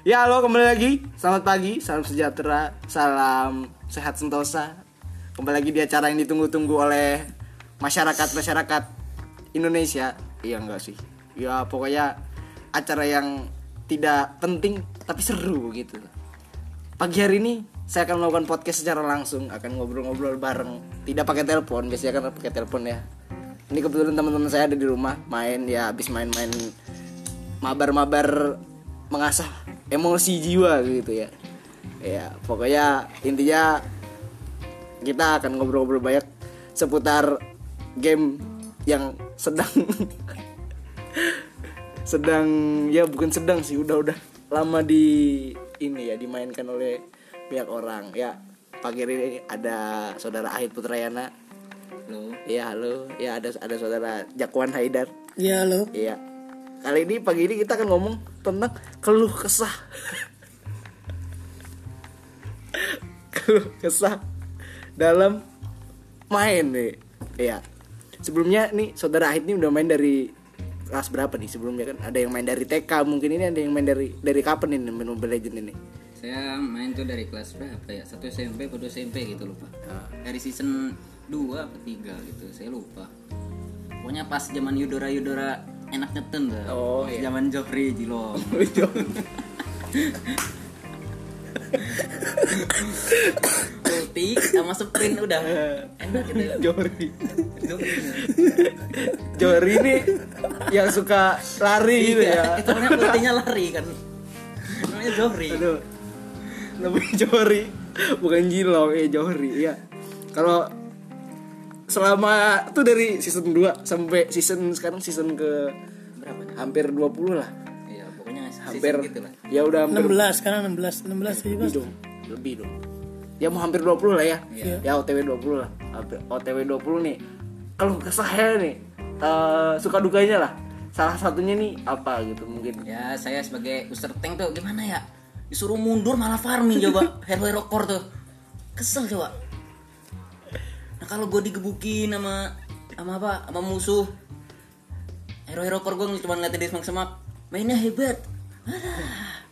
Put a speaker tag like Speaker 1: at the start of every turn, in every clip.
Speaker 1: Ya halo kembali lagi. Selamat pagi, salam sejahtera Salam sehat sentosa. Kembali lagi di acara yang ditunggu-tunggu oleh Masyarakat-masyarakat Indonesia. Iya enggak sih. Ya pokoknya acara yang tidak penting Tapi seru gitu. Pagi hari ini saya akan melakukan podcast secara langsung. Akan ngobrol-ngobrol bareng. Tidak pakai telepon, biasanya kan pakai telepon ya. Ini kebetulan teman-teman saya ada di rumah Main ya habis main-main Mabar-mabar mengasah emosi jiwa gitu ya. Ya pokoknya intinya kita akan ngobrol-ngobrol banyak seputar game yang sedang sedang ya bukan sedang sih udah udah lama di ini ya dimainkan oleh pihak orang. Ya pagi ini ada saudara Ahid Putrayana.
Speaker 2: Halo.
Speaker 1: ya halo. Ya ada ada saudara Jakwan Haidar.
Speaker 3: Ya lo,
Speaker 1: Iya. Kali ini pagi ini kita akan ngomong tentang keluh kesah. keluh kesah dalam main nih. Iya. Sebelumnya nih saudara Ahid ini udah main dari kelas berapa nih sebelumnya kan ada yang main dari TK mungkin ini ada yang main dari dari kapan ini main Mobile Legend ini
Speaker 2: Saya main tuh dari kelas berapa ya? Satu SMP atau dua SMP gitu lupa.
Speaker 1: Ah.
Speaker 2: Dari season 2 atau 3 gitu, saya lupa. Pokoknya pas zaman Yudora Yudora enak nyeten dah.
Speaker 1: Oh, iya.
Speaker 2: Zaman Joffrey Jilong. Ulti sama sprint udah. Enak gitu.
Speaker 1: Jori Jori ini yang suka lari gitu ya
Speaker 2: Itu namanya ultinya lari kan. Namanya Joffrey.
Speaker 1: Aduh. Lebih Johri, bukan Jilong, eh Johri. Iya. Kalau selama tuh dari season 2 sampai season sekarang season ke
Speaker 2: Berapa nih?
Speaker 1: hampir 20 lah.
Speaker 2: Iya, pokoknya
Speaker 1: Hampir
Speaker 2: gitu lah.
Speaker 1: ya udah hampir
Speaker 3: 16 sekarang 16, 16
Speaker 1: lebih
Speaker 3: 17.
Speaker 1: dong. Lebih dong. Ya mau hampir 20 lah ya.
Speaker 2: Iya.
Speaker 1: Ya OTW 20 lah. Hampir OTW 20 nih. Kalau ke saya nih eh, suka dukanya lah. Salah satunya nih apa gitu mungkin.
Speaker 2: Ya saya sebagai user tank tuh gimana ya Disuruh mundur malah farming coba Hero hero core tuh Kesel coba Nah kalau gue digebukin sama sama apa? Sama musuh. Hero hero core gue cuma ngeliatin dia semak-semak Mainnya hebat. Alah.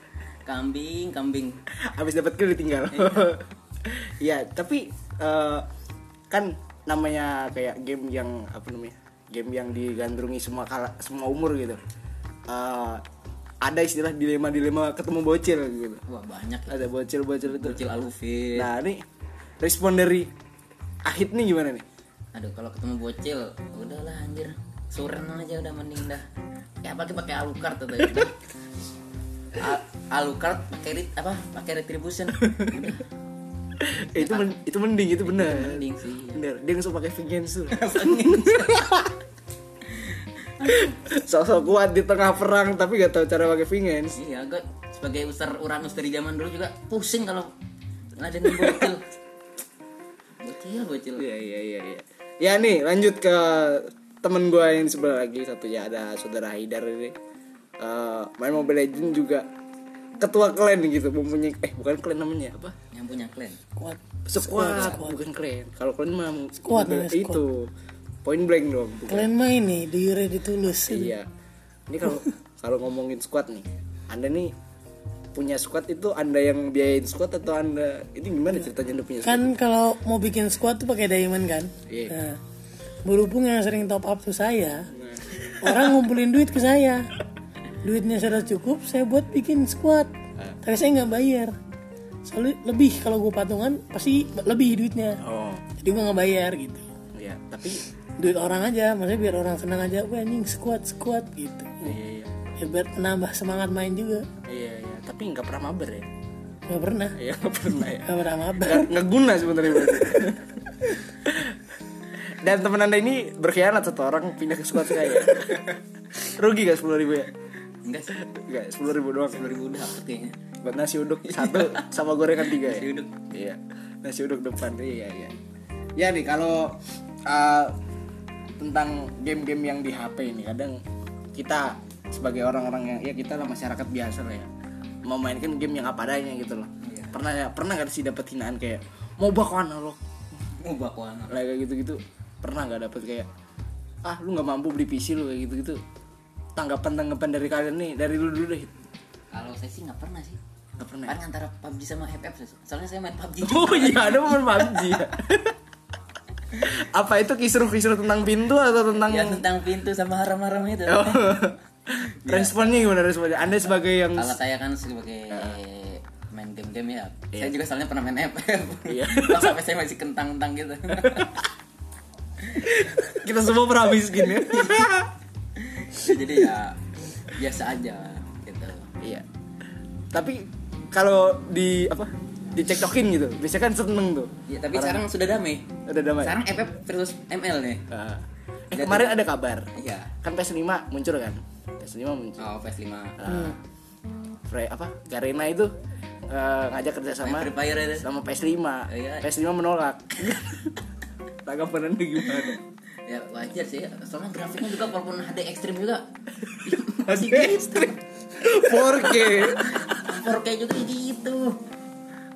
Speaker 2: Kambing kambing.
Speaker 1: Habis dapat kill ditinggal. Iya tapi eh, kan namanya kayak game yang apa namanya game yang digandrungi semua kala, semua umur gitu. Eh, ada istilah dilema dilema ketemu bocil gitu.
Speaker 2: Wah banyak ya.
Speaker 1: Ada bocil bocil itu.
Speaker 2: Bocil Alufin.
Speaker 1: Nah ini respon dari Ahid nih gimana nih?
Speaker 2: Aduh kalau ketemu bocil Udahlah anjir. Suren aja udah mending dah. Ya apalagi pakai Alucard tuh tadi Al- Alucard pakai apa? Pakai retribution. Udah
Speaker 1: Eh, itu men- itu mending itu benar
Speaker 2: mending sih.
Speaker 1: Bener dia nggak suka pakai vengeance tuh sosok kuat di tengah perang tapi gak tahu cara pakai vengeance
Speaker 2: iya gue sebagai user uranus dari zaman dulu juga pusing kalau ngadenin bocil bocil bocil
Speaker 1: Iya iya iya iya. Ya nih lanjut ke temen gue yang sebelah lagi satu ya ada saudara Haidar ini. Eh, main Mobile Legend juga ketua klan gitu mempunyai eh bukan klan namanya apa?
Speaker 2: yang punya clan
Speaker 3: Kuat.
Speaker 1: Squad, bukan klan. Kalau klan mah
Speaker 3: Squad, squad.
Speaker 1: itu point blank dong. bukan.
Speaker 3: Kalian main nih di Ready Tulus.
Speaker 1: Iya. Ini kalau kalau ngomongin squad nih, anda nih punya squad itu anda yang biayain squad atau anda ini gimana ceritanya anda punya squad?
Speaker 3: Kan kalau mau bikin squad tuh pakai diamond kan?
Speaker 1: Iya.
Speaker 3: Nah, berhubung yang sering top up tuh saya, orang ngumpulin duit ke saya. Duitnya sudah cukup, saya buat bikin squad. Tapi saya nggak bayar. Soalnya lebih kalau gue patungan pasti lebih duitnya.
Speaker 1: Oh,
Speaker 3: Jadi gue nggak bayar gitu.
Speaker 1: ya tapi
Speaker 3: Duit orang aja, maksudnya biar orang senang aja. Wah anjing squad squad gitu.
Speaker 1: iya iya
Speaker 3: Ya biar menambah semangat main juga.
Speaker 1: iya, iya. Tapi nggak pernah mabar ya.
Speaker 3: Gak pernah.
Speaker 1: Iya nggak pernah ya.
Speaker 3: Gak pernah mabar.
Speaker 1: Nggak nggak guna sebenarnya. berarti. Dan teman anda ini berkhianat satu orang pindah ke squad saya. Rugi gak sepuluh ribu ya?
Speaker 2: enggak sih
Speaker 1: Enggak, sepuluh ribu doang.
Speaker 2: sepuluh ribu dapat kayaknya
Speaker 1: Buat nasi uduk satu sama gorengan tiga ya.
Speaker 2: Nasi uduk.
Speaker 1: Iya. Nasi uduk depan. Iya iya. Ya nih kalau uh, tentang game-game yang di HP ini kadang kita sebagai orang-orang yang ya kita lah masyarakat biasa lah ya memainkan game yang apa adanya gitu loh.
Speaker 2: Iya.
Speaker 1: Pernah ya pernah gak sih dapat hinaan kayak mau bakwan lo
Speaker 2: oh bakwan
Speaker 1: kayak gitu-gitu pernah nggak dapet kayak ah lu nggak mampu beli PC lu kayak gitu-gitu tanggapan tanggapan dari kalian nih dari lu dulu deh
Speaker 2: Kalau saya sih nggak pernah sih.
Speaker 1: Nggak pernah.
Speaker 2: Paling antara PUBG sama FF. Soalnya saya main PUBG
Speaker 1: Oh iya ada momen PUBG ya. Apa itu kisruh-kisruh tentang pintu atau tentang
Speaker 2: Ya tentang pintu sama haram-haram itu.
Speaker 1: Oh. Responnya gimana responnya? Anda sebagai yang
Speaker 2: Kalau saya kan sebagai main game-game ya.
Speaker 1: Iya.
Speaker 2: Saya juga soalnya pernah main FF.
Speaker 1: Iya.
Speaker 2: Pas sampai saya masih kentang-kentang gitu.
Speaker 1: kita semua pernah miskin ya.
Speaker 2: Jadi ya biasa aja gitu.
Speaker 1: Iya. Tapi kalau di apa? Dicekcokin gitu. Biasanya kan seneng tuh.
Speaker 2: Ya, tapi sekarang sudah damai.
Speaker 1: Udah damai.
Speaker 2: Sekarang FF versus ML nih.
Speaker 1: Ah. eh kemarin ada kabar.
Speaker 2: Iya.
Speaker 1: Kan PS5 muncul kan? PS5 muncul.
Speaker 2: Oh, PS5.
Speaker 1: Nah, Frey apa? Garena itu eh, ngajak
Speaker 2: Fire itu.
Speaker 1: sama PS5.
Speaker 2: Iya.
Speaker 1: PS5 menolak. Tanggapan Anda gimana?
Speaker 2: Ya wajar sih. Soalnya grafiknya juga walaupun HD ekstrim juga.
Speaker 1: Masih ekstrim. 4K.
Speaker 2: 4K juga gitu.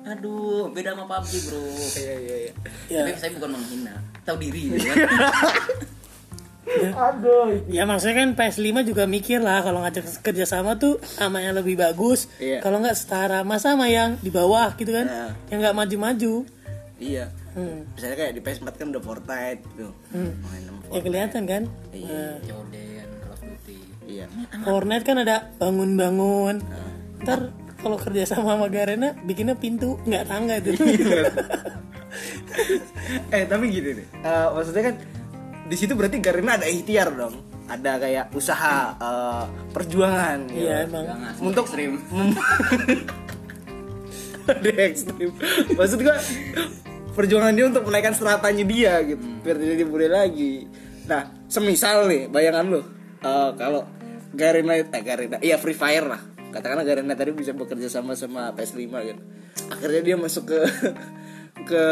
Speaker 2: Aduh, beda sama PUBG, Bro.
Speaker 1: Iya iya iya.
Speaker 3: Ya,
Speaker 2: Tapi saya bukan menghina. Tahu diri gitu kan.
Speaker 1: Aduh.
Speaker 3: ya maksudnya kan PS5 juga mikir lah kalau ngajak kerja sama tuh sama yang lebih bagus.
Speaker 1: Iya.
Speaker 3: Kalau nggak setara masa sama yang di bawah gitu kan.
Speaker 1: Nah.
Speaker 3: Yang nggak maju-maju.
Speaker 1: Iya.
Speaker 3: Hmm.
Speaker 1: Misalnya kayak di PS4 kan udah Fortnite gitu.
Speaker 3: Hmm.
Speaker 1: Main
Speaker 3: Ya kelihatan kan.
Speaker 1: Iya.
Speaker 3: Nah,
Speaker 2: Jordan, Call of Duty.
Speaker 1: Iya.
Speaker 3: Fortnite kan ada bangun-bangun. Ntar kalau kerja sama sama Garena bikinnya pintu nggak tangga itu.
Speaker 1: eh tapi gini nih. Eh, maksudnya kan di situ berarti Garena ada ikhtiar dong. Ada kayak usaha eh, perjuangan gitu.
Speaker 3: Iya emang.
Speaker 2: Jangan
Speaker 1: untuk
Speaker 2: ekstrim.
Speaker 1: ada ekstrim maksud gua perjuangan dia untuk menaikkan seratanya dia gitu biar tidak dibully lagi nah semisal nih bayangan lo eh, kalau Garena eh Garena iya Free Fire lah katakanlah Garena tadi bisa bekerja sama sama PS5 gitu akhirnya dia masuk ke ke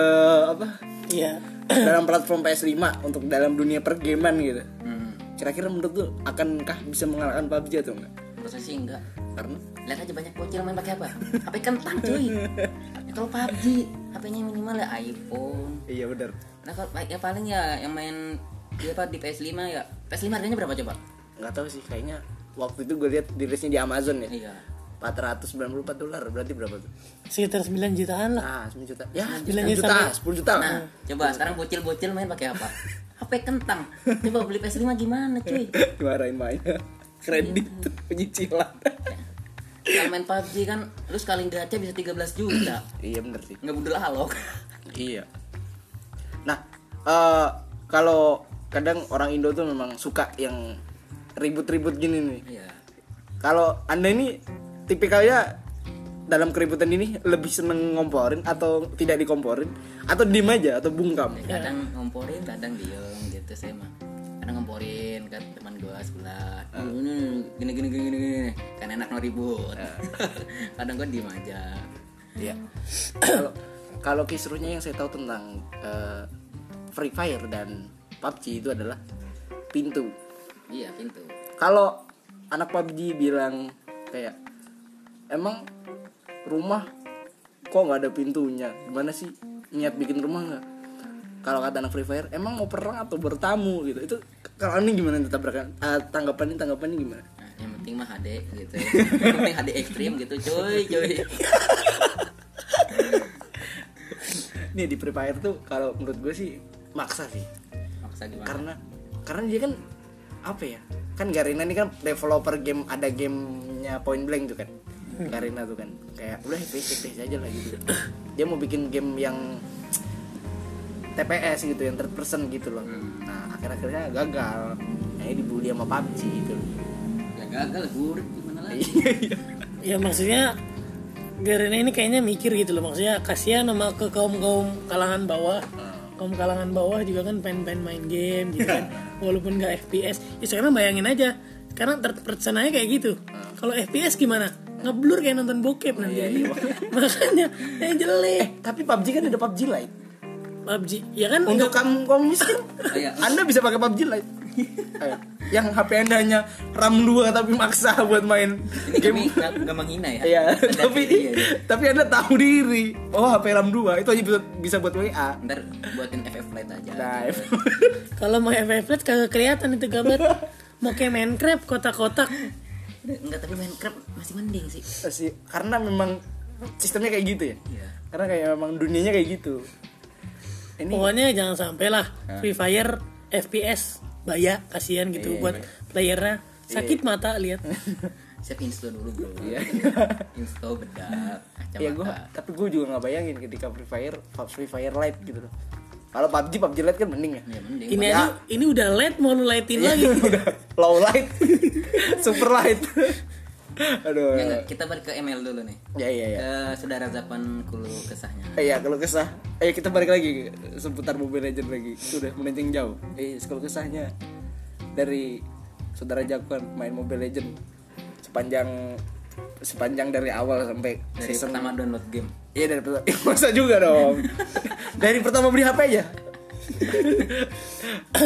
Speaker 1: apa
Speaker 3: Iya.
Speaker 1: Dalam platform PS5 untuk dalam dunia pergaman gitu
Speaker 2: Hmm.
Speaker 1: kira-kira menurut lo akankah bisa mengalahkan PUBG atau enggak
Speaker 2: Menurut saya sih enggak.
Speaker 1: karena
Speaker 2: Lihat aja banyak bocil main pakai apa? HP kentang cuy. Ya, kalau PUBG, HP-nya minimal ya iPhone.
Speaker 1: iya benar
Speaker 2: Nah kalau ya paling ya yang main dia apa di PS5 ya. PS5 harganya berapa coba?
Speaker 1: nggak tahu sih kayaknya waktu itu gue lihat rilisnya di Amazon ya
Speaker 2: Iya.
Speaker 1: 494 dolar berarti berapa tuh
Speaker 3: Sekitar 9 jutaan lah.
Speaker 1: ah 9 juta ya 10
Speaker 3: Bilangnya
Speaker 1: juta
Speaker 3: sampai-
Speaker 1: 10 juta lah
Speaker 2: Nah, coba sekarang bocil-bocil main pakai apa? HP kentang. Coba beli PS5 gimana cuy?
Speaker 1: dimarahin mainnya kredit penyicilan
Speaker 2: Kalau main PUBG kan lu sekali gacha bisa 13 juta.
Speaker 1: iya bener sih
Speaker 2: Nggak budel alok.
Speaker 1: iya nah eh kalau kadang orang Indo tuh memang suka yang ribut-ribut gini nih
Speaker 2: Iya.
Speaker 1: kalau anda ini tipikalnya dalam keributan ini lebih seneng ngomporin atau tidak dikomporin atau diem aja atau bungkam
Speaker 2: Kadang ngomporin, kadang diem gitu saya mah. Kadang ngomporin kan teman gua sebelah. Ini gini gini gini gini gini. Kan enak no ribut. kadang gua diem aja.
Speaker 1: Iya. Kalau kalau kisruhnya yang saya tahu tentang eh, Free Fire dan PUBG itu adalah pintu.
Speaker 2: Iya, pintu.
Speaker 1: Kalau anak PUBG bilang kayak emang rumah kok nggak ada pintunya? Gimana sih niat bikin rumah nggak? Kalau kata anak Free Fire, emang mau perang atau bertamu gitu? Itu kalau ini gimana tabrakan? Uh, tanggapannya tanggapannya gimana?
Speaker 2: Nah, yang penting mah HD gitu. yang penting HD ekstrim gitu, cuy, cuy.
Speaker 1: Nih di Free Fire tuh kalau menurut gue sih maksa sih.
Speaker 2: Maksa gimana?
Speaker 1: karena karena dia kan apa ya kan Garena ini kan developer game ada gamenya Point Blank tuh kan Garena tuh kan. Kayak udah FPS FPS aja lah gitu. Dia mau bikin game yang TPS gitu yang third person gitu loh. Nah akhir akhirnya gagal. Ini dibully sama PUBG gitu
Speaker 2: Ya gagal burik gimana lagi?
Speaker 1: Iya.
Speaker 3: Ya maksudnya Garena ini kayaknya mikir gitu loh. Maksudnya kasihan sama ke kaum kaum kalangan bawah. Kaum kalangan bawah juga kan pengen pengen main game gitu kan. Walaupun nggak FPS ya sekarang bayangin aja. Sekarang third person aja kayak gitu. Kalau FPS gimana ngeblur kayak nonton bokep nanti makanya yang jelek
Speaker 1: tapi PUBG kan ada PUBG Lite
Speaker 3: PUBG ya kan
Speaker 1: untuk kamu kamu miskin
Speaker 2: iya.
Speaker 1: anda bisa pakai PUBG Lite Ayo. yang HP anda hanya RAM 2 tapi maksa buat main
Speaker 2: Ini kami nggak nggak menghina ya.
Speaker 1: Iya, tapi
Speaker 2: diri aja.
Speaker 1: tapi anda tahu diri. Oh, HP RAM 2 itu aja bisa, bisa buat WA.
Speaker 2: Ntar buatin FF Lite aja.
Speaker 1: Nah,
Speaker 3: kalau mau FF Lite kagak kelihatan itu gambar mau kayak Minecraft kotak-kotak
Speaker 2: enggak tapi Minecraft masih mending sih.
Speaker 1: Sih karena memang sistemnya kayak gitu ya.
Speaker 2: Iya.
Speaker 1: Karena kayak memang dunianya kayak gitu. Ini
Speaker 3: Pokoknya jangan sampai lah Free Fire FPS bahaya kasihan gitu buat playernya. Sakit mata lihat.
Speaker 2: siap install dulu bro.
Speaker 1: Iya.
Speaker 2: install bedak
Speaker 1: ya gue
Speaker 2: kacamata.
Speaker 1: tapi gue juga nggak bayangin ketika Free Fire Free Fire Lite gitu loh kalau PUBG PUBG Lite kan mending ya.
Speaker 2: Ya mending.
Speaker 3: Ini aja ini udah light mau lu lightin lagi.
Speaker 1: udah low light. Super light. Aduh.
Speaker 2: Ya enggak, kita balik ke ML dulu nih.
Speaker 1: Ya iya ya
Speaker 2: ke saudara Zapan Kulu kesahnya.
Speaker 1: Eh, Iya kalau kesah. Ayo kita balik lagi Seputar Mobile Legend lagi. Sudah melenceng jauh. Eh kalau kesahnya. Dari Saudara Jakwan Main Mobile Legend Sepanjang Sepanjang dari awal sampai
Speaker 2: dari
Speaker 1: season
Speaker 2: pertama download game
Speaker 1: Iya dari pertama Masa juga dong? Dari pertama beli HP aja?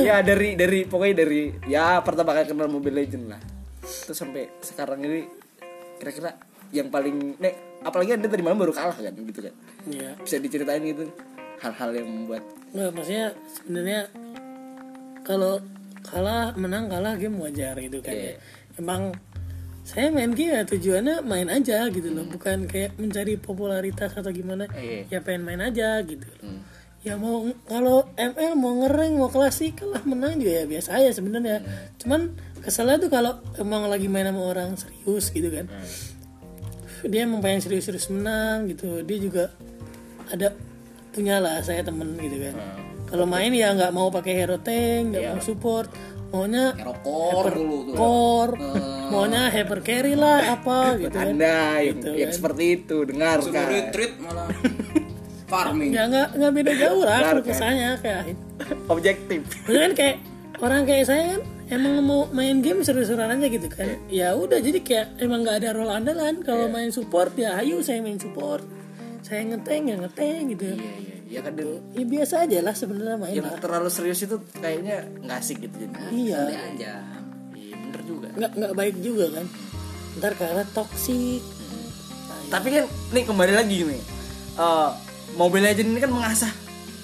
Speaker 1: Ya dari dari Pokoknya dari Ya pertama kali kenal Mobile Legend lah. Terus sampai sekarang ini Kira-kira Yang paling Nek Apalagi anda tadi malam baru kalah kan Gitu kan?
Speaker 3: Iya.
Speaker 1: bisa diceritain gitu hal-hal yang membuat
Speaker 3: Nggak, maksudnya sebenarnya kalau kalah menang kalah game wajar gitu kan ya. Emang saya main game ya tujuannya main aja gitu loh, bukan kayak mencari popularitas atau gimana.
Speaker 1: Iya.
Speaker 3: Ya pengen main aja gitu. Ya mau kalau ML mau ngereng mau klasik kalah menang juga ya biasa aja sebenarnya. Cuman keselnya tuh kalau emang lagi main sama orang serius gitu kan. Dia emang pengen serius-serius menang gitu. Dia juga ada punya lah saya temen gitu kan. Kalau main ya nggak mau pakai hero tank, nggak mau support, maunya
Speaker 2: hero core dulu tuh
Speaker 3: core, maunya hyper carry lah apa gitu kan.
Speaker 1: anda yang,
Speaker 3: Gitu
Speaker 1: yang
Speaker 3: kan.
Speaker 1: seperti itu dengarkan
Speaker 2: retreat malah farming
Speaker 3: Ya nggak nggak beda jauh lah kesannya kayak
Speaker 1: objektif
Speaker 3: kan kayak orang kayak saya kan emang mau main game seru-seruan aja gitu kan. Ya udah jadi kayak emang nggak ada role andalan. Kalau main support ya ayo saya main support. Saya ngeteng ya ngeteng gitu.
Speaker 1: iya iya iya kan Dan
Speaker 3: Ya biasa aja lah sebenarnya main
Speaker 1: yang
Speaker 3: lah.
Speaker 1: terlalu serius itu kayaknya nggak asik gitu jadi
Speaker 3: Iya.
Speaker 2: santai aja.
Speaker 1: Iya bener juga.
Speaker 3: Nggak nggak baik juga kan. Ntar karena toksik
Speaker 1: tapi kan nih kembali lagi nih. Eh, Mobile Legend ini kan mengasah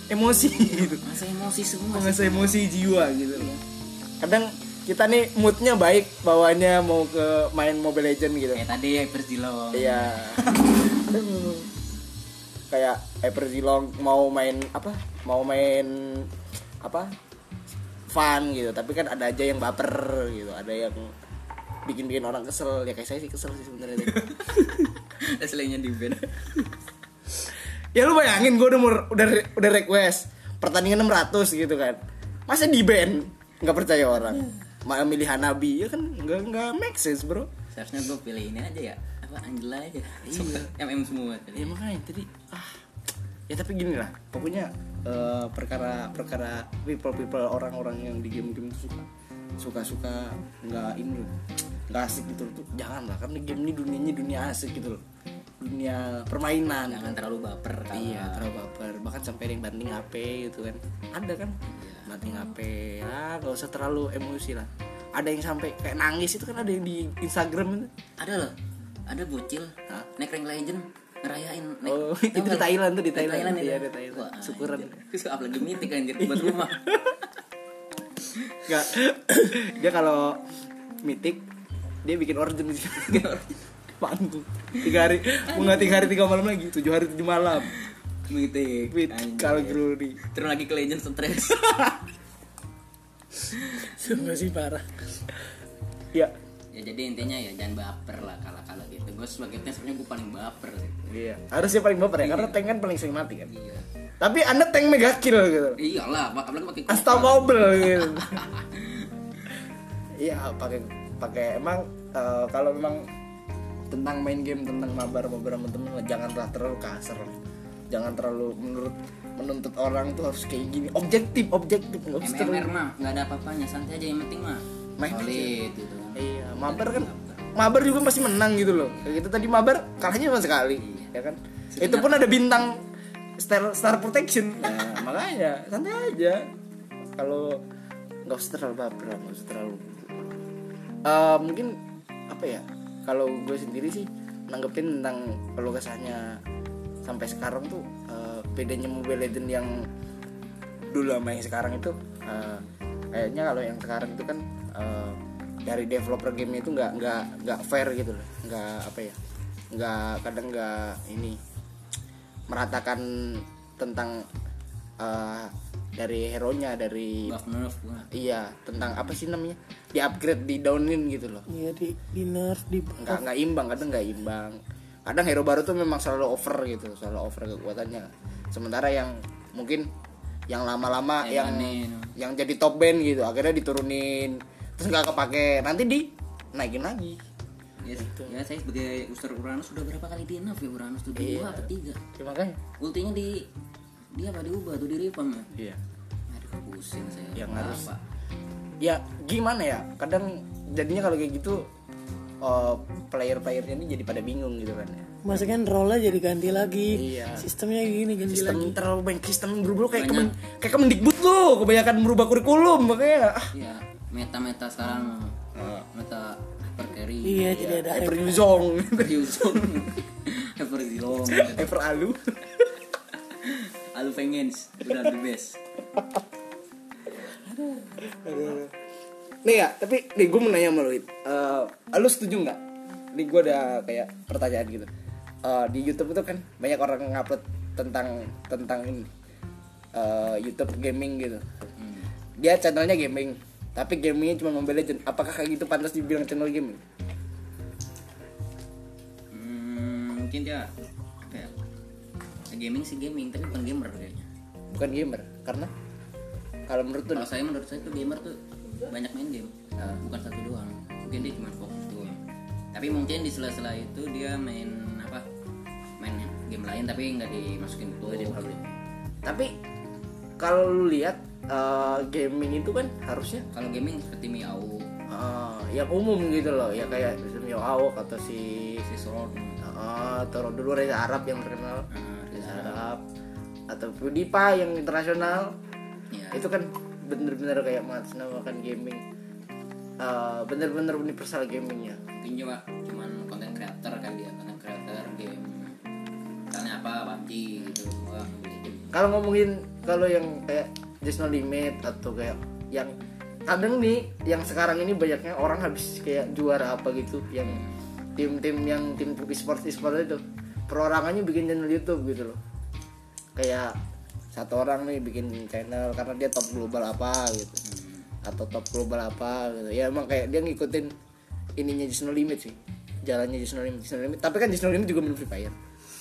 Speaker 1: emosi gitu.
Speaker 2: Masa emosi semua
Speaker 1: mengasah emosi jiwa gitu. Loh. kadang kita nih moodnya baik bawaannya mau ke main Mobile Legend gitu.
Speaker 2: Kayak tadi Hyper Zilong
Speaker 1: Iya. kayak Hyper Zilong mau main apa? Mau main apa? Fun gitu. Tapi kan ada aja yang baper gitu. Ada yang bikin-bikin orang kesel. Ya kayak saya sih kesel sih sebenarnya.
Speaker 2: aslinya di band
Speaker 1: ya lu bayangin gue udah mau- udah udah request pertandingan 600 gitu kan. Masa di band nggak percaya orang. Malah milih Hanabi ya kan nggak nggak make sense, Bro.
Speaker 2: seharusnya gue pilih ini aja ya apa Angela aja iya. MM semua
Speaker 1: ya makanya tadi ah. Ya tapi gini lah pokoknya eh, perkara perkara people people orang-orang yang di game-game itu suka suka suka nggak ini loh nggak asik gitu loh. Jangan lah karena game ini dunianya dunia asik gitu loh. Dunia permainan.
Speaker 2: Jangan terlalu baper kalau
Speaker 1: iya terlalu baper. Bahkan sampai ada yang banding HP gitu kan. Ada kan? Banding HP ya nggak usah terlalu emosi lah. Ada yang sampai kayak nangis itu kan ada yang di Instagram itu.
Speaker 2: Ada loh ada bocil
Speaker 1: Hah?
Speaker 2: naik rank legend ngerayain naik
Speaker 1: Oh, itu di? Thailand tuh, di Thailand.
Speaker 2: itu.
Speaker 1: Iya, di Thailand.
Speaker 2: Wah,
Speaker 1: Syukuran.
Speaker 2: terus apalagi mitik anjir buat rumah
Speaker 1: Enggak. dia kalau mitik dia bikin origin di sini. Panggung. Tiga hari, bunga tiga hari tiga malam lagi, tujuh hari tujuh malam.
Speaker 2: mitik anjir.
Speaker 1: Call Glory.
Speaker 2: terus lagi ke legend stres
Speaker 3: sungguh sih parah
Speaker 1: Ya,
Speaker 2: ya jadi intinya ya jangan baper lah kalau kalau gitu. Gue sebagai tank sebenarnya gue paling baper
Speaker 1: iya. Harusnya paling baper ya, karena tank kan paling sering mati kan.
Speaker 2: iya.
Speaker 1: Tapi anda tank mega kill gitu.
Speaker 2: iyalah apalagi pakai
Speaker 1: Asta mobil gitu. Iya, pakai pakai emang eh, kalau memang tentang main game tentang mabar mabar sama temen janganlah terlalu kasar. Jangan terlalu menurut menuntut orang tuh harus kayak gini. Objektif objektif nggak usah terlalu
Speaker 2: mah nggak ada apa-apanya santai aja yang penting mah
Speaker 1: Main
Speaker 2: solid gitu
Speaker 1: iya mabar kan mabar juga pasti menang gitu loh. Kayak gitu tadi mabar kalahnya cuma sekali ya kan? Itu pun ada bintang star star protection. Nah, makanya santai aja. Kalau nggak usah terlalu baper nggak usah terlalu Eh, mungkin apa ya? Kalau gue sendiri sih nanggepin tentang kalau kesannya sampai sekarang tuh eh, bedanya Mobile Legend yang dulu sama yang sekarang itu eh, kayaknya kalau yang sekarang itu kan eh, dari developer gamenya itu nggak nggak nggak fair gitu loh. Nggak apa ya nggak kadang nggak ini meratakan tentang eh, dari hero nya dari
Speaker 2: buff nerf
Speaker 1: iya tentang apa sih namanya di upgrade di downin gitu loh.
Speaker 3: Iya di di nerf di
Speaker 1: nggak nggak imbang kadang nggak imbang. Kadang hero baru tuh memang selalu over gitu selalu over kekuatannya. Sementara yang mungkin yang lama-lama yang yang jadi top band gitu akhirnya diturunin terus nggak kepake nanti di naikin lagi
Speaker 2: Ya, ya saya sebagai user Uranus sudah berapa kali di nerf ya Uranus tuh
Speaker 1: Iya.
Speaker 2: dua atau tiga.
Speaker 1: Ya, makanya
Speaker 2: Ultinya di dia apa diubah tuh di revamp ya.
Speaker 1: iya
Speaker 2: Aduh pusing saya.
Speaker 1: Yang harus- ya gimana ya kadang jadinya kalau kayak gitu eh, player-playernya ini jadi pada bingung gitu kan ya
Speaker 3: Masa kan role jadi ganti lagi.
Speaker 1: Iya.
Speaker 3: Sistemnya gini ganti
Speaker 1: sistem
Speaker 3: lagi.
Speaker 1: terlalu banyak sistem berubah kayak kemen, kayak kemendikbud lo kebanyakan merubah kurikulum makanya ah
Speaker 2: Iya, meta-meta sekarang. Meta hyper carry.
Speaker 3: Iya, jadi ada
Speaker 1: hyper zong
Speaker 2: Hyperzone. hyper zone.
Speaker 1: hyper alu.
Speaker 2: Alu pengens udah the best.
Speaker 1: nih ya tapi nih gue mau nanya sama lu. Eh, lu setuju nggak? Nih gue ada kayak pertanyaan gitu. Eh, di YouTube itu kan banyak orang ngupload tentang tentang ini. Eh, YouTube gaming gitu. Dia channelnya gaming tapi gamingnya cuma Mobile Legend apakah kayak gitu pantas dibilang channel gaming
Speaker 2: Hmm, mungkin dia apa ya? Gaming sih gaming tapi bukan gamer kayaknya.
Speaker 1: bukan gamer karena kalau menurut tuh
Speaker 2: Kalau saya menurut saya tuh gamer tuh banyak main game, Nah, bukan satu doang. Mungkin dia cuma fokus doang. Tapi mungkin di sela-sela itu dia main apa? Main game lain tapi nggak dimasukin ke di
Speaker 1: tapi kalau lu lihat eh, gaming itu kan harusnya
Speaker 2: Kalau gaming seperti Miao,
Speaker 1: eh, yang umum gitu loh ya kayak Awok atau si
Speaker 2: si Sword,
Speaker 1: eh, atau dulu Reza Arab yang terkenal.
Speaker 2: Uh,
Speaker 1: Reza Arab. Atau PewDiePie yang internasional.
Speaker 2: Ya,
Speaker 1: itu kan bener-bener kayak mengatasnamakan gaming. Eh, bener-bener universal gamingnya.
Speaker 2: Mungkin juga cuman konten creator kan dia, konten creator game. Misalnya apa, PUBG gitu, gitu.
Speaker 1: kalau ngomongin kalau yang kayak Just No Limit atau kayak yang kadang nih yang sekarang ini banyaknya orang habis kayak juara apa gitu yang tim-tim yang tim e-sport e-sport itu perorangannya bikin channel YouTube gitu loh kayak satu orang nih bikin channel karena dia top global apa gitu atau top global apa gitu ya emang kayak dia ngikutin ininya Just No Limit sih jalannya Just No Limit, Just No Limit. tapi kan Just No Limit juga main Free Fire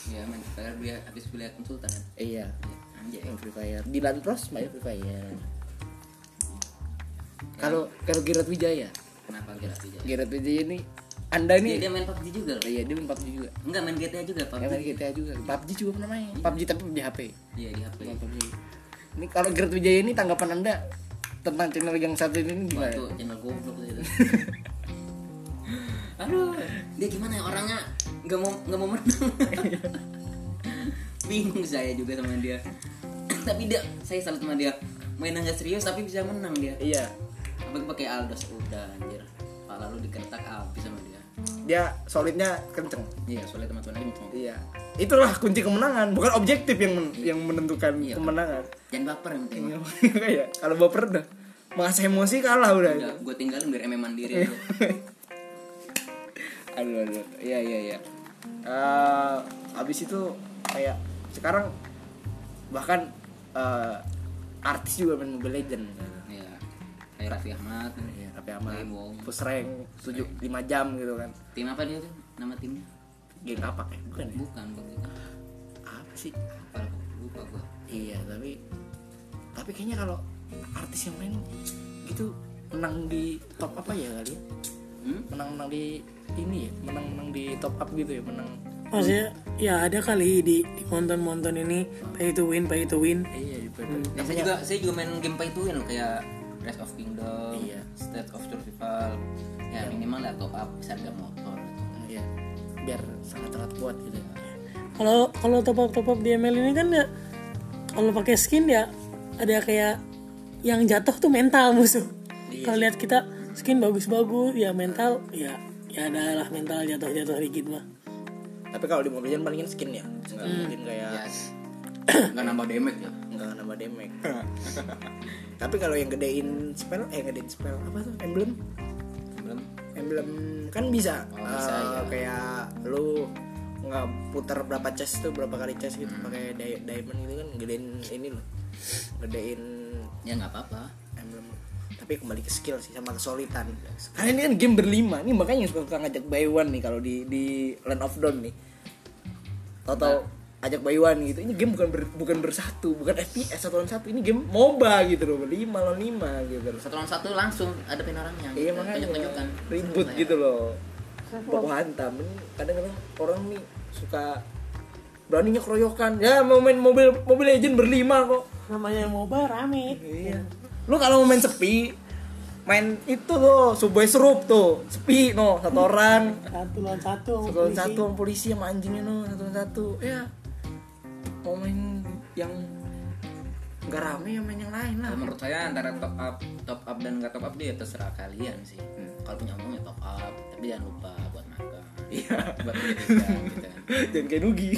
Speaker 2: Ya, main Free dia habis beli konsultan kan.
Speaker 1: iya
Speaker 2: Anjay.
Speaker 1: Yang Free Fire di Pros main Free Fire kalau kalau Gerard Wijaya
Speaker 2: Kenapa kira tidak?
Speaker 1: Gerard Wijaya ini anda ini
Speaker 2: dia main PUBG juga loh.
Speaker 1: iya dia main PUBG juga
Speaker 2: Enggak main GTA juga PUBG.
Speaker 1: main GTA juga PUBG juga pernah main PUBG tapi di HP
Speaker 2: Iya di HP.
Speaker 1: PUBG ini kalau Gerard Wijaya ini tanggapan anda tentang channel yang satu ini gimana
Speaker 2: itu channel goblok itu. Aduh, dia gimana ya orangnya nggak mau nggak mau menang. Bingung saya juga sama dia. Tapi dia saya salut sama dia. Mainnya nggak serius tapi bisa menang dia.
Speaker 1: iya
Speaker 2: Apa pakai Aldos udah anjir. Pala lu dikertak habis sama dia.
Speaker 1: dia solidnya kenceng
Speaker 2: Iya, soalnya teman-teman kenceng.
Speaker 1: iya itulah kunci kemenangan bukan objektif yang men- yang menentukan
Speaker 2: Iya.
Speaker 1: kemenangan
Speaker 2: Jangan baper yang penting.
Speaker 1: kayak kalau baper udah mengasah emosi kalah udah
Speaker 2: Udah, gue tinggalin biar MM mandiri
Speaker 1: Iya. aduh aduh iya iya iya Eh, abis itu kayak sekarang bahkan eh, artis juga main Mobile Legend
Speaker 2: Iya. Kayak Raffi Ahmad.
Speaker 1: ya
Speaker 2: Game Wong.
Speaker 1: push rank 7 5 jam gitu kan
Speaker 2: Tim apa dia tuh? Nama timnya?
Speaker 1: geng apa kayak bukan ya
Speaker 2: Bukan, bukan.
Speaker 1: apa sih
Speaker 2: Apa? Lupa gua.
Speaker 1: iya tapi tapi kayaknya kalau artis yang main gitu menang di top apa ya kali ya
Speaker 2: Hmm?
Speaker 1: menang menang di ini ya menang menang di top up gitu ya menang
Speaker 3: Maksudnya ya ada kali di di monton-monton ini pay to win, pay to win.
Speaker 1: iya di
Speaker 2: Ya, saya juga saya juga main game pay to win loh, kayak Rise of Kingdom,
Speaker 1: Iya.
Speaker 2: State of Survival. Ya minimal ya top up bisa harga motor.
Speaker 1: iya biar sangat sangat kuat gitu
Speaker 3: Kalau kalau top up top up di ML ini kan ya kalau pakai skin ya ada kayak yang jatuh tuh mental musuh. Kalau lihat kita skin bagus-bagus ya mental ya ya ada lah mental jatuh-jatuh dikit mah.
Speaker 1: Tapi kalau di Mobile Legends palingan skin ya. Nggak mungkin kayak
Speaker 2: Yes. Nggak nambah damage ya.
Speaker 1: nggak nambah damage. Tapi kalau yang gedein spell eh gedein spell apa tuh? Emblem?
Speaker 2: Belum
Speaker 1: emblem. Kan bisa,
Speaker 2: Oh, bisa,
Speaker 1: Eh,
Speaker 2: iya.
Speaker 1: kayak lu nggak putar berapa chest tuh berapa kali chest gitu
Speaker 2: Hmm.
Speaker 1: pakai di- diamond gitu kan gedein ini loh. Gedein
Speaker 2: ya nggak apa-apa.
Speaker 1: Emblem tapi kembali ke skill sih sama kesulitan. Karena ini kan game berlima nih makanya suka, suka ngajak buy one nih kalau di di Land of Dawn nih. Tau tau ajak buy one gitu. Ini game bukan ber- bukan bersatu bukan FPS satu lawan satu. Ini game MOBA gitu loh berlima lawan lima gitu loh.
Speaker 2: satu lawan satu langsung adepin orangnya
Speaker 1: iya makanya.
Speaker 2: tunjuk-tunjukkan.
Speaker 1: Ribut gitu loh. Baku hantam. Ini kadang-kadang orang nih suka beraninya keroyokan. Ya mau main mobil mobil legend berlima kok.
Speaker 3: Namanya MOBA rame.
Speaker 1: Iya. Lu kalau mau main sepi, main itu tuh, Subway Serup tuh, sepi no, satu orang,
Speaker 3: satu lawan satu
Speaker 1: satu lawan
Speaker 3: polisi.
Speaker 1: satu sama polisi sama anjingnya no, satu lawan satu. Ya. Mau main yang nggak rame ya main yang lain lah.
Speaker 2: Kalau menurut saya antara top up top up dan nggak top up dia terserah kalian sih kalau punya uang ya top up tapi jangan lupa buat makan
Speaker 1: Iya.
Speaker 2: buat gitu
Speaker 1: Jangan kayak Nugi.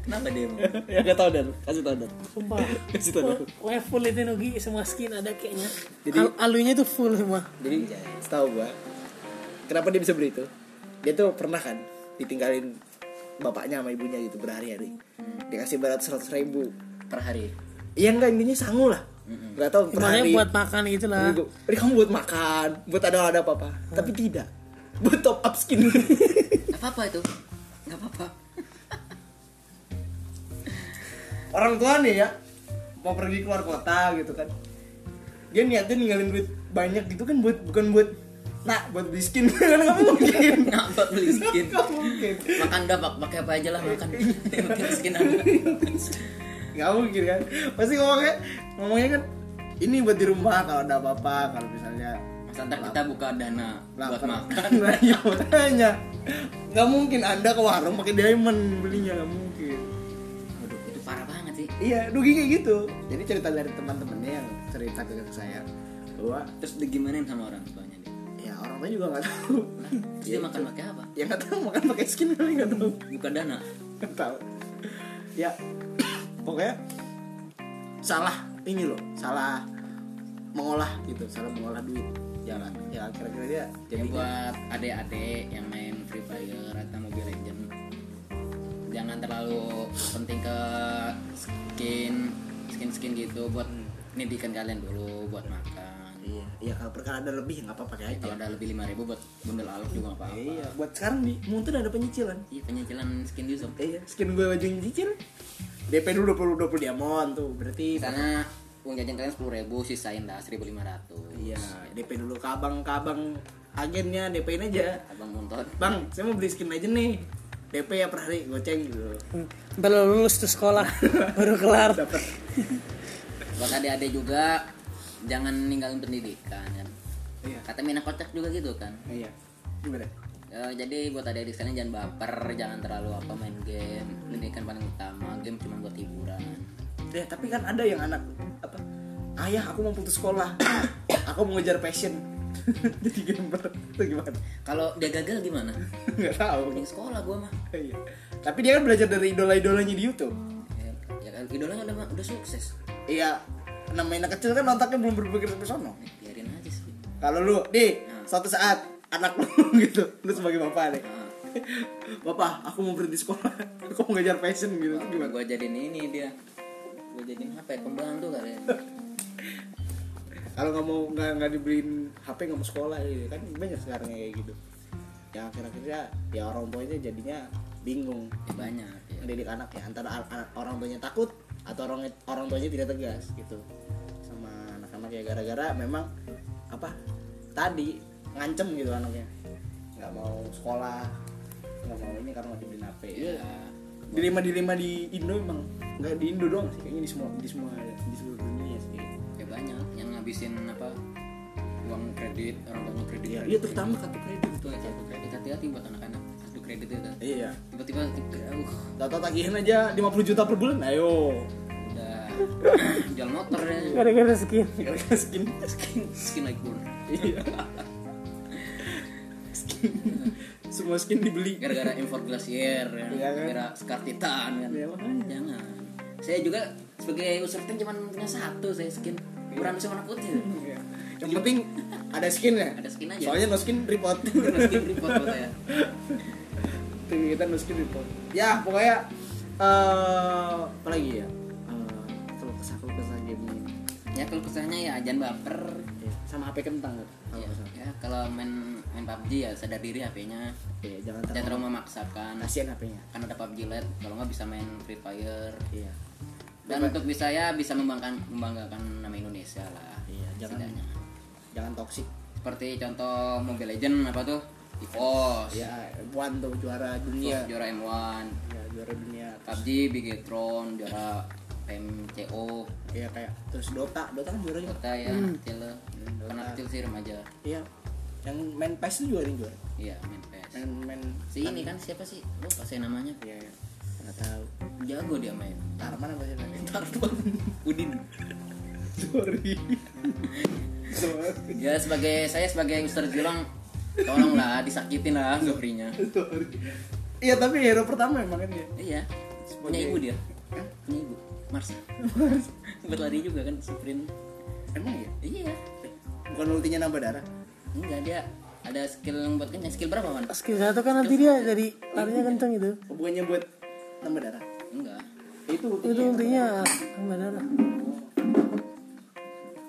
Speaker 2: kenapa dia mau
Speaker 1: ya gak tau dan, kasih tau dan.
Speaker 3: sumpah
Speaker 1: Kasih tau dan.
Speaker 3: level itu Nugi semua skin ada kayaknya
Speaker 1: Jadi-
Speaker 3: Al- alunya tuh full semua
Speaker 1: Jadi setahu gua, kenapa dia bisa beli itu? Dia tuh pernah kan ditinggalin bapaknya sama ibunya gitu berhari-hari. Dikasih berat seratus ribu.
Speaker 2: per hari
Speaker 1: Iya enggak intinya sangu lah. Enggak tahu per
Speaker 3: Makanya
Speaker 1: hari.
Speaker 3: buat makan gitu lah
Speaker 1: Gitu. Ini kamu buat makan, buat ada ada apa apa. Tapi tidak. Buat top up skin.
Speaker 2: nggak apa-apa itu nggak apa-apa
Speaker 1: Orang tua nih ya mau pergi keluar kota gitu kan. Dia niatnya ninggalin duit banyak gitu kan buat bukan buat nah buat beli skin kan nggak mungkin.
Speaker 2: nggak buat beli skin
Speaker 1: Nggak mungkin.
Speaker 2: makan dah pak pakai apa aja lah makan penting skin ada
Speaker 1: Nggak mungkin kan. Pasti ngomongnya ngomongnya kan ini buat di rumah kalau ada apa-apa kalau misalnya
Speaker 2: ntar kita buka dana buat makan.
Speaker 1: Nah, iya makanya. Nggak mungkin anda ke warung pakai diamond belinya nggak mungkin.
Speaker 2: Waduh, itu parah banget sih.
Speaker 1: Iya Dugi kayak gitu. Jadi cerita dari teman-temannya yang cerita ke saya bahwa
Speaker 2: terus digimanain sama orang tuanya dia?
Speaker 1: Ya orang tua juga nggak tahu.
Speaker 2: Terus dia makan pakai apa?
Speaker 1: ya nggak tahu makan pakai skin kali nggak tahu.
Speaker 2: Buka dana?
Speaker 1: Nggak tahu. Ya pokoknya salah ini loh salah mengolah gitu salah mengolah duit ya kan ya kira-kira dia
Speaker 2: Jadi
Speaker 1: jadi
Speaker 2: buat adik-adik yang main Free Fire atau Mobile Legend jangan terlalu penting ke skin skin skin gitu buat pendidikan kalian dulu buat makan.
Speaker 1: Iya iya kalau perkara ada lebih nggak apa-apa aja
Speaker 2: kalau ada lebih 5000 buat bundel alok juga nggak apa-apa.
Speaker 1: Iya buat sekarang di Muntun ada penyicilan.
Speaker 2: Iya penyicilan skin Yusuf
Speaker 1: iya skin gue baju nyicil. DP dulu 20 20 diamond tuh berarti
Speaker 2: sana uang jajan kalian sepuluh ribu sisain dah 1500
Speaker 1: iya DP dulu ke abang ke abang agennya DP-in aja.
Speaker 2: Abang monton
Speaker 1: bang saya mau beli skin legend nih. DP ya per hari goceng gitu.
Speaker 3: Lo lulus tuh sekolah baru kelar.
Speaker 1: Dapat
Speaker 2: buat adik-adik juga jangan ninggalin pendidikan kan.
Speaker 1: Iya.
Speaker 2: Kata Mina kocak juga gitu kan.
Speaker 1: Iya. Gimana?
Speaker 2: Ya, jadi buat adik-adik sekalian jangan baper, jangan terlalu apa main game. Pendidikan paling utama, game cuma buat hiburan.
Speaker 1: ya tapi kan ada yang anak ayah aku mau putus sekolah aku mau ngejar passion jadi gamer itu gimana
Speaker 2: Kalau dia gagal gimana?
Speaker 1: nggak tahu
Speaker 2: Mending sekolah gua mah.
Speaker 1: Iya. Tapi dia kan belajar dari idola-idolanya di YouTube.
Speaker 2: Ya, ya kan idolanya udah udah sukses.
Speaker 1: Iya. Namanya anak kecil kan otaknya belum berpikir sampai sono.
Speaker 2: Biarin aja sih.
Speaker 1: Kalau lu, di suatu saat anak lu gitu, lu sebagai bapak nih.
Speaker 2: Nah,
Speaker 1: Bapak, aku mau berhenti sekolah. Aku mau ngejar passion gitu.
Speaker 2: gimana
Speaker 1: Gimana?
Speaker 2: gua jadiin ini dia. Gua jadiin apa ya? Pembantu kali ya.
Speaker 1: Kalau nggak mau nggak nggak dibeliin HP nggak mau sekolah ya kan banyak sekarang kayak gitu. Ya kira-kira ya orang tuanya jadinya bingung.
Speaker 2: Ya, banyak ya.
Speaker 1: ngedidik anak ya antara orang tuanya takut atau orang orang tuanya tidak tegas gitu. Sama anak-anak ya gara-gara memang apa tadi ngancem gitu anaknya. Nggak mau sekolah nggak mau ini karena nggak dibeliin HP
Speaker 2: Ya,
Speaker 1: ya. Dilema dilema di Indo emang nggak di Indo doang sih kayaknya di semua di semua di seluruh dunia sih
Speaker 2: banyak yang ngabisin apa uang kredit orang tuanya kredit.
Speaker 1: Iya iya terutama kartu kredit.
Speaker 2: Itu ya kartu kredit. Hati-hati buat anak-anak kartu kredit itu.
Speaker 1: Iya.
Speaker 2: Tiba-tiba uh,
Speaker 1: data tagihan aja 50 juta per bulan ayo.
Speaker 2: Udah jual motor ya.
Speaker 3: Gara-gara skin.
Speaker 1: Gara-gara skin.
Speaker 2: Skin skin like pun
Speaker 1: iya. Skin. Semua skin dibeli.
Speaker 2: Gara-gara import glacier ya.
Speaker 1: Iya kan?
Speaker 2: gara scar titan kan.
Speaker 1: Iya,
Speaker 2: jangan. Saya juga sebagai user cuma punya satu saya skin ukuran warna putih
Speaker 1: Iya. yang penting ada skin ya
Speaker 2: Ada skin aja.
Speaker 1: soalnya no skin report
Speaker 2: Skin report.
Speaker 1: Tuh, kita no skin report ya pokoknya eh apa lagi ya Eh, kalau kesah kalau kesah game ini
Speaker 2: Ya kalau kesahnya ya jangan baper.
Speaker 1: Ya, sama HP kentang kalau
Speaker 2: Ya,
Speaker 1: kesah
Speaker 2: ya, kalau main main PUBG ya sadar diri HP-nya.
Speaker 1: Iya, jangan
Speaker 2: Jangan
Speaker 1: terlalu
Speaker 2: memaksakan.
Speaker 1: kasihan HP-nya
Speaker 2: Kan ada PUBG Lite, kalau nggak bisa main Free Fire.
Speaker 1: iya
Speaker 2: Dan untuk bisa ya bisa membanggakan membanggakan nama Indonesia lah.
Speaker 1: Iya, jangan-
Speaker 2: setidaknya.
Speaker 1: jangan toksik
Speaker 2: Seperti contoh Mobile Legend apa tuh? EVOS.
Speaker 1: ya Puan tuh juara dunia
Speaker 2: Terus juara M1.
Speaker 1: ya juara dunia
Speaker 2: PUBG Bigetron juara PMCO.
Speaker 1: ya kayak terus Dota Dota kan juara juga
Speaker 2: Dota ya, kecil.
Speaker 1: Dota.
Speaker 2: Karena kecil sih remaja.
Speaker 1: iya yang main PES itu ada yang juara
Speaker 2: Iya, main PS.
Speaker 1: main main
Speaker 2: Si ini kan siapa sih? Lupa saya namanya.
Speaker 1: iya iya. Nggak tahu
Speaker 2: Jago dia main.
Speaker 1: Tarman apa sih namanya
Speaker 2: Tartuan. Udin.
Speaker 1: sorry
Speaker 2: Ya sebagai saya sebagai Ustaz Julang tolonglah disakitin lah Zohrinya.
Speaker 1: sorry iya tapi hero pertama emang kan ya
Speaker 2: Iya. Punya ibu dia. Punya ibu. Mars. Berlari juga kan sprint.
Speaker 1: emang ya
Speaker 2: Iya.
Speaker 1: bukan ultinya nambah darah
Speaker 2: Enggak dia ada skill yang buat kenyang. Skill berapa man?
Speaker 3: skill satu kan nanti dia jadi larinya kenceng itu
Speaker 1: oh, bukannya buat nambah darah
Speaker 2: Enggak.
Speaker 1: itu
Speaker 3: itu ultinya nambah darah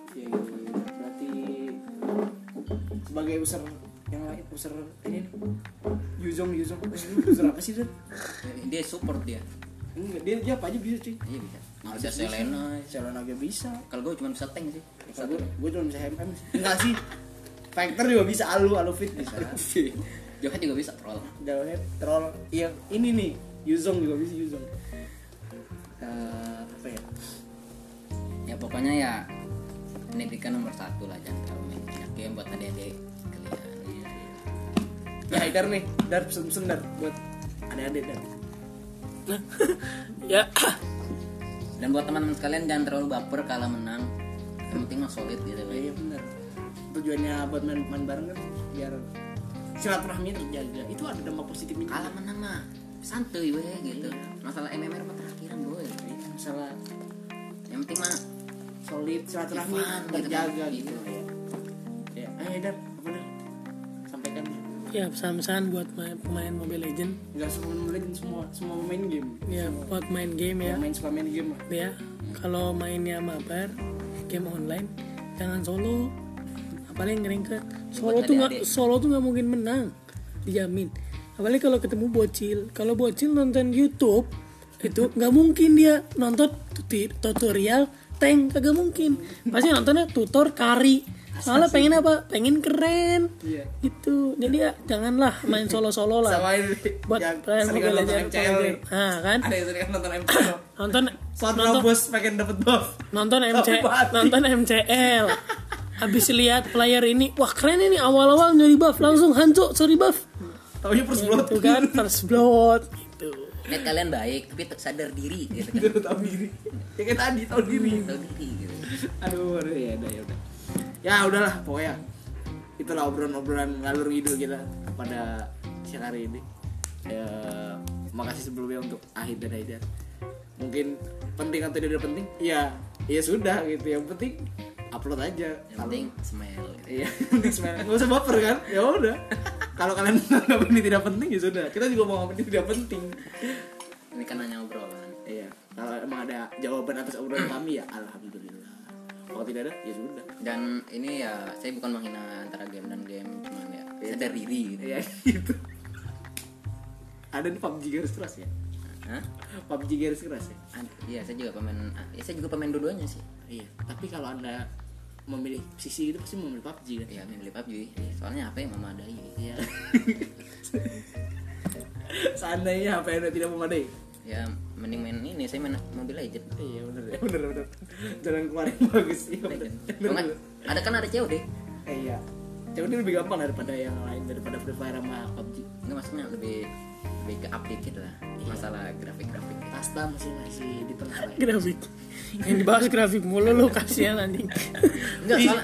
Speaker 1: Iya, iya, iya. berarti sebagai user yang lain user ini Yuzong Yuzong Eh, user apa sih Zon?
Speaker 2: Dia support dia.
Speaker 1: enggak dia dia apa aja bisa cuy
Speaker 2: Iya bisa. Bisa Selena.
Speaker 1: Selena aja bisa
Speaker 2: Kalau gue cuma bisa tank sih.
Speaker 1: Kalau gue gue cuma bisa MM sih enggak sih Factor juga bisa alu alu fit bisa
Speaker 2: Joket juga bisa troll.
Speaker 1: Dalamnya troll yang ini nih Yuzong juga bisa Yuzong Eh, apa ya
Speaker 2: Ya pokoknya ya pendidikan nomor satu lah jangan terlalu main banyak game buat adik-adik kalian.
Speaker 1: ya Haidar nih dar pesen-pesen dar buat adik-adik dar
Speaker 3: ya
Speaker 2: Dan buat teman-teman sekalian jangan terlalu baper kalah menang. Yang penting mah solid gitu.
Speaker 1: iya benar tujuannya buat main, main bareng kan biar silaturahmi terjaga itu ada dampak positifnya.
Speaker 2: Kalah menang mah santuy weh gitu. Masalah MMR mah terakhiran boy.
Speaker 1: masalah
Speaker 2: Yang penting mah
Speaker 1: solid silaturahmi
Speaker 2: gitu
Speaker 1: terjaga
Speaker 2: kan.
Speaker 1: gitu. Ya ya ayo dar apa dar sampaikan.
Speaker 3: Ya pesan-pesan buat main- pemain Mobile Legend
Speaker 1: nggak semua legend semua semua main game.
Speaker 3: Ya buat main game ya.
Speaker 1: Main suka main game lah.
Speaker 3: Ya kalau mainnya mabar game online jangan solo. Apalagi ngeringket solo tuh nggak solo tuh nggak mungkin menang. Dijamin apalagi kalau ketemu bocil. Kalau bocil nonton YouTube itu nggak mungkin dia nonton tutorial tank. Kagak mungkin. Pasti nontonnya tutor kari. Soalnya pengen apa? Pengen keren.
Speaker 1: Iya.
Speaker 3: itu jadi ya janganlah main solo solo lah.
Speaker 1: Sama ini.
Speaker 3: Buat kalian
Speaker 1: MCL nih.
Speaker 3: Nah kan?
Speaker 1: Ada yang sering nonton MCL
Speaker 3: nonton nonton
Speaker 1: bos pengen dapet buff
Speaker 3: nonton MC
Speaker 1: Tapi mati.
Speaker 3: nonton MCL habis lihat player ini wah keren ini. Awal-awal nyuri buff langsung hancur. Sorry buff
Speaker 1: taunya first blood.
Speaker 3: itu kan first blood gitu.
Speaker 2: Net kalian baik tapi tak sadar diri gitu kan.
Speaker 1: Tahu diri. Ya kayak tadi tahu diri.
Speaker 2: Tahu diri gitu.
Speaker 1: aduh aduh ya udah ya udah. Ya udahlah pokoknya itulah obrolan-obrolan ngalur ngidul kita pada siang hari ini. Ya makasih sebelumnya untuk Ahid dan Haidar. Mungkin penting atau tidak penting? Ya ya sudah gitu. Yang penting upload aja
Speaker 2: Yang penting smile. Gitu.
Speaker 1: Iya, penting sebenarnya. Nggak usah baper kan? Ya udah. Kalau kalian menganggap ini tidak penting ya sudah. Kita juga mau ini tidak penting.
Speaker 2: Ini kan hanya obrolan.
Speaker 1: Iya. Kalau emang ada jawaban atas obrolan kami ya alhamdulillah. Kalau tidak ada ya sudah.
Speaker 2: Dan ini ya saya bukan menghina antara game dan game cuman ya sadar diri gitu.
Speaker 1: Iya gitu. Ada nih PUBG garis keras ya.
Speaker 2: Hah?
Speaker 1: PUBG garis keras ya.
Speaker 2: Iya, saya juga pemain ya, saya juga pemain dua-duanya sih.
Speaker 1: Iya. Tapi kalau anda memilih sisi itu pasti memilih PUBG kan.
Speaker 2: Iya, beli PUBG. Soalnya apa yang memadai?
Speaker 1: Iya. Seandainya apa yang tidak memadai.
Speaker 2: Ya mending main ini saya main Mobile Legend.
Speaker 1: Iya benar ya benar benar. Jalan keluar yang bagus iya benar.
Speaker 2: Nggak,
Speaker 1: benar.
Speaker 2: ada kan ada COD.
Speaker 1: Eh, iya. Ini lebih gampang daripada yang lain daripada Free Fire sama PUBG.
Speaker 2: Enggak maksudnya lebih lebih ke update gitu lah. Masalah grafik-grafik.
Speaker 1: Kasta masih masih di tengah lah.
Speaker 3: grafik yang dibahas grafik mulu lu kasihan anjing
Speaker 2: Enggak, soalnya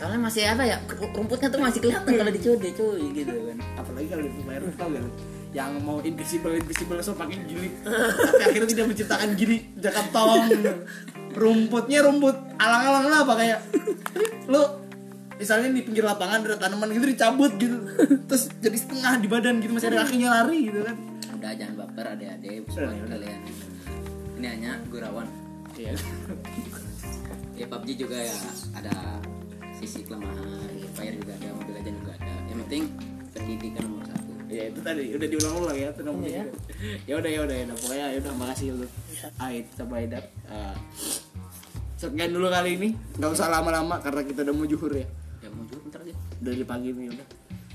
Speaker 2: soalnya masih apa ya? Rumputnya tuh masih kelihatan kalau di COD cuy gitu kan.
Speaker 1: Apalagi kalau di Fire tau gak lu? Yang mau invisible invisible so pakai gili. Tapi akhirnya tidak menciptakan gili Jakarta rumputnya rumput alang-alang lah apa kayak lu misalnya di pinggir lapangan ada tanaman gitu dicabut gitu. Terus jadi setengah di badan gitu masih ada kakinya lari gitu kan.
Speaker 2: Udah jangan baper adik-adik semua kalian. Ini hanya gurauan
Speaker 1: iya.
Speaker 2: Ya PUBG juga ya ada sisi kelemahan Fire juga ada Mobile Legends juga ada. Yang penting pendidikan nomor satu.
Speaker 1: Ya itu tadi udah diulang-ulang ya tenang
Speaker 3: Iya.
Speaker 1: ya udah ya udah ya udah pokoknya ya udah makasih lu. Ait sama Aidat uh, sekian dulu kali ini. Nggak usah lama-lama karena kita udah mau juhur ya
Speaker 2: ya mau juga bentar aja.
Speaker 1: Dari pagi nih udah.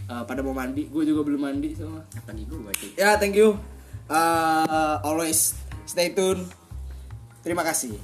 Speaker 1: Uh, pada mau mandi gue juga belum mandi sama
Speaker 2: apa nih gue baca.
Speaker 1: Ya thank you. Uh, always stay tune. Terima kasih